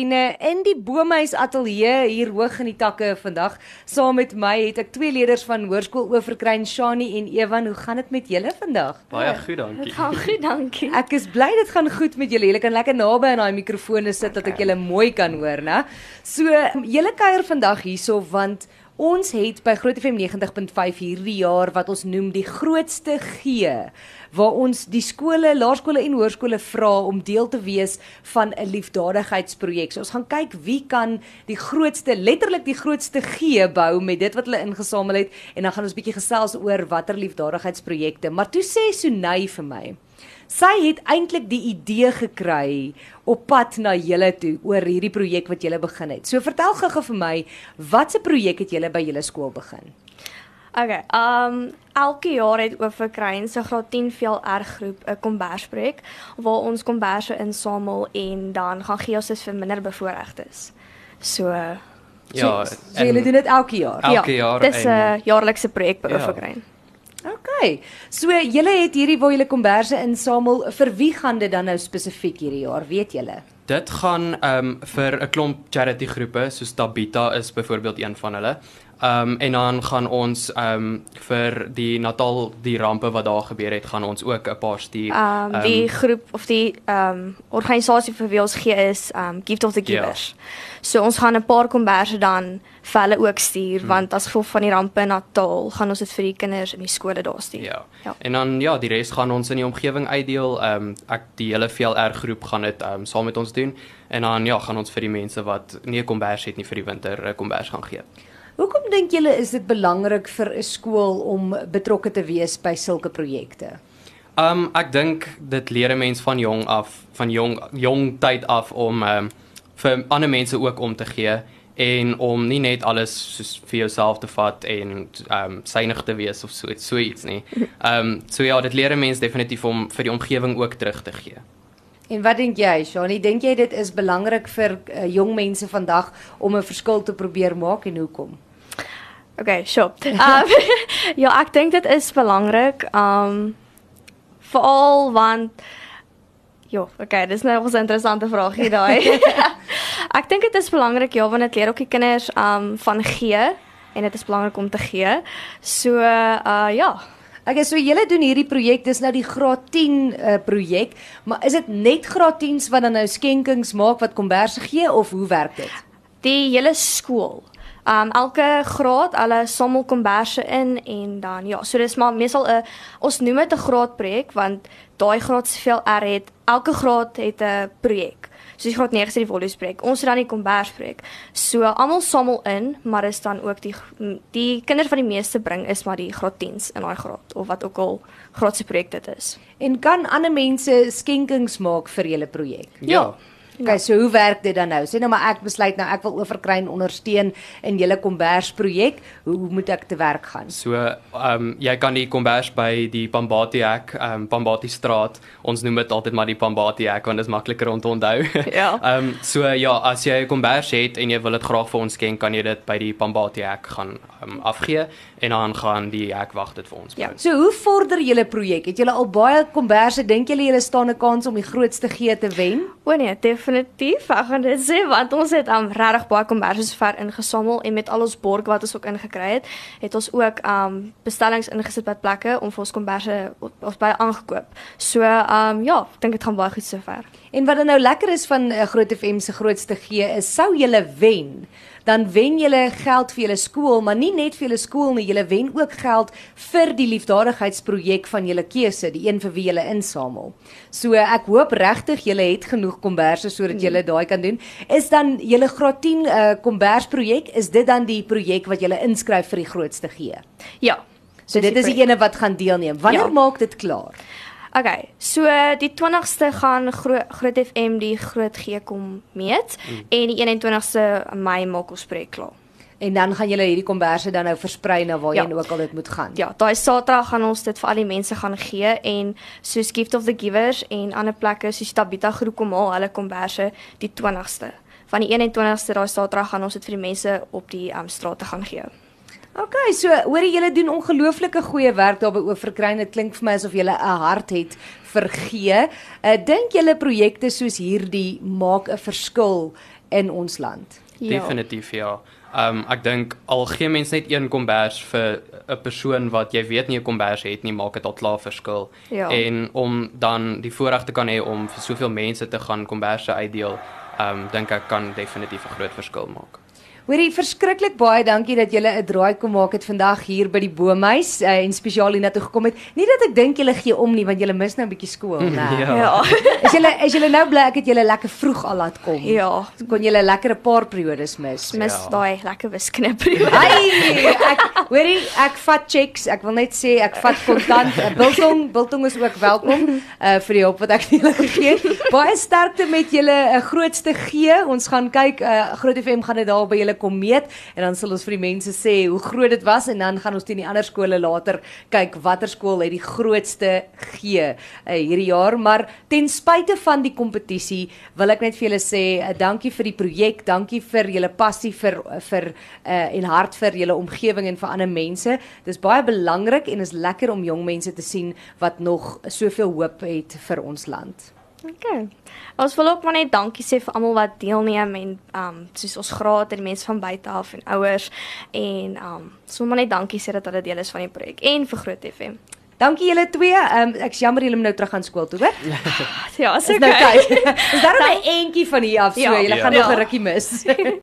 en uh, in die Boomhuis Ateljee hier hoog in die takke vandag saam met my het ek twee leerders van Hoërskool Oeverkruin, Shani en Evan. Hoe gaan dit met julle vandag? Baie goed, dankie. Dit gaan goed, dankie. Ek is bly dit gaan goed met julle. Julle kan lekker naby aan daai mikrofone sit dat ek julle mooi kan hoor, né? So, julle kuier vandag hierso want Ons het by Groot FM 90.5 hierdie jaar wat ons noem die grootste gee waar ons die skole, laerskole en hoërskole vra om deel te wees van 'n liefdadigheidsprojek. So ons gaan kyk wie kan die grootste, letterlik die grootste gee bou met dit wat hulle ingesamel het en dan gaan ons bietjie gesels oor watter liefdadigheidsprojekte. Maar toe sê Sunay vir my Sy het eintlik die idee gekry op pad na julle toe oor hierdie projek wat julle begin het. So vertel gou-gou vir my, watse projek het julle by julle skool begin? Okay, um elke jaar het Oorkruin se graad 10 VLR groep 'n kombersprojek waar ons komberse insamel en dan gaan gee ons dit vir minderbevoorregtes. So Ja, so, so julle doen dit elke jaar. Elke ja, jaar. Dis 'n jaarlikse projek by Ja. Oorkruin. OK. So julle het hierdie waar julle komberse insamel. Vir wie gaan dit dan nou spesifiek hierdie jaar? Weet julle? Dit gaan ehm um, vir 'n klomp charity groepe, soos Tabita is byvoorbeeld een van hulle. Ehm um, en dan gaan ons ehm um, vir die Natal die rampe wat daar gebeur het, gaan ons ook 'n paar stuur. Um Ehm, die groep of die um organisasie vir wie ons gee is um Gift of the Ja. Givers. So ons gaan 'n paar komberse dan vir hulle ook stuur hmm. want as gevolg van die rampe in Natal gaan ons dit vir die kinders in die skole daar stuur. Ja. Ja. En dan ja, die res gaan ons in die omgewing uitdeel. Ehm um, ek die hele VLR groep gaan dit ehm um, saam met ons doen en dan ja, gaan ons vir die mense wat nie 'n kombers het nie vir die winter 'n kombers gaan gee. Hoekom dink julle is dit belangrik vir 'n skool om betrokke te wees by sulke projekte? Um ek dink dit leer 'n mens van jong af, van jong jong tyd af om um vir ander mense ook om te gee en om nie net alles soos vir jouself te vat en um synig te wees of so so iets nie. Um so ja, dit leer 'n mens definitief om vir die omgewing ook terug te gee. En wat dink jy, Shani? Dink jy dit is belangrik vir uh, jong mense vandag om 'n verskil te probeer maak en hoekom? Okay, sure. Um ja, ek dink dit is belangrik. Um veral want ja, okay, dis nou 'n interessante vraagie daai. ek dink dit is belangrik ja, want dit leer ook die kinders um van gee en dit is belangrik om te gee. So uh ja, Okay, so julle doen hierdie projek, dis nou die graad 10 uh, projek, maar is dit net graad 10s wat dan nou skenkings maak wat komberse gee of hoe werk dit? die hele skool. Um elke graad, hulle samel komberse in en dan ja, so dis maar meestal 'n ons noem dit 'n graadprojek want daai graad se veel R het elke graad het 'n projek. So die graad 9 is die volumeprojek. Ons het dan die kombersprojek. So almal samel in, maar is dan ook die die kinders wat die meeste bring is maar die graad 10s in daai graad of wat ook al graad se projek dit is. En kan ander mense skenkings maak vir julle projek? Ja. Okay, so hoe werk dit dan nou? Sê nou maar ek besluit nou ek wil oorkruin ondersteun in julle kombers projek. Hoe moet ek te werk gaan? So, ehm um, jy kan die kombers by die Pambati hek, ehm um, Pambati straat. Ons noem dit altyd maar die Pambati hek want dit is makliker om te onthou. Ja. Ehm um, so ja, as jy 'n kombers het en jy wil dit graag vir ons skenk, kan jy dit by die Pambati hek gaan um, afgee en dan gaan die hekwag dit vir ons Ja. bring. So hoe vorder julle projek? Het julle al baie komberse? Dink julle julle staan 'n kans om die grootste gee te wen? O nee, definitief. Ek gaan dit sê want ons het um regtig baie komberse sover ingesamel en met al ons borg wat ons ook ingekry het, het ons ook um bestellings ingesit by plekke om vir ons komberse ons baie aangekoop. So um ja, ek dink dit gaan baie goed sover. En wat dan nou lekker is van 'n uh, Groot FM se grootste gee is sou julle wen, dan wen julle geld vir julle skool, maar nie net vir julle skool nie, julle wen ook geld vir die liefdadigheidsprojek van julle keuse, die een vir wie julle insamel. So ek hoop regtig julle het genoeg komberse sodat julle daai kan doen. Is dan julle graad 10 uh, kombersprojek, is dit dan die projek wat julle inskryf vir die grootste gee? Ja. So dit is die ene wat gaan deelneem. Wanneer Ja. maak dit klaar? Okay, so die 20ste gaan Gro Groot FM die Groot G kom meet mm. en die 21ste Mei maak ons projek klaar. En dan gaan julle hierdie komberse dan nou versprei na waarheen Ja. ook al dit moet gaan. Ja, daai Saterdag gaan ons dit vir al die mense gaan gee en soos Gift of the Givers en ander plekke soos Tabita groep kom haal hulle komberse die 20ste. Van die 21ste daai Saterdag gaan ons dit vir die mense op die um, strate gaan gee. OK, so hoorie julle doen ongelooflike goeie werk daar by Oorkruin. Dit klink vir my asof julle 'n hart het vir gee. Uh, dink julle projekte soos hierdie maak 'n verskil in ons land. Ja. Definitief ja. Ehm um, ek dink al gee mens net een kombers vir 'n persoon wat jy weet nie 'n kombers het nie, maak dit al klaar verskil. Ja. En om dan die voorreg te kan hê om vir soveel mense te gaan komberse uitdeel, ehm um, dink ek kan definitief 'n groot verskil maak. Hoorie, verskriklik baie dankie dat julle 'n draai kom maak het vandag hier by die Boomhuis uh, en spesiaal hiernatoe gekom het. Nie dat ek dink julle gee om nie want julle mis nou 'n bietjie skool, né? Ja. Ja. Is julle is julle nou bly ek het julle lekker vroeg al laat kom? Ja. Kon julle lekker 'n paar periodes mis? Mis Ja. daai lekker wiskunde. Ai, ek hoorie, ek vat checks. Ek wil net sê ek vat kontant. Uh, Biltong, Biltong is ook welkom uh vir die hulp wat ek julle gegee het. Baie sterkte met julle uh, grootste G. Ons gaan kyk uh Groot FM gaan dit daar by julle kom meet en dan sal ons vir die mense sê hoe groot dit was en dan gaan ons teen die ander skole later kyk watter skool het die grootste G uh, hierdie jaar, maar ten spyte van die kompetisie wil ek net vir julle sê uh, dankie vir die projek, dankie vir julle passie vir vir uh, en hart vir julle omgewing en vir ander mense. Dis baie belangrik en is lekker om jong mense te sien wat nog soveel hoop het vir ons land. Okay. Ons wil ook maar net dankie sê vir almal wat deelneem en um soos ons graad en mense van buite af en ouers en um ons wil maar net dankie sê dat hulle deel is van die projek en vir Groot FM. Dankie julle twee. Um, ek's jammer julle moet nou terug aan skool toe, hoor. Ja, Is nou tyd. Is daar 'n entjie van hier af so, Ja. julle gaan Ja. nog 'n rukkie mis.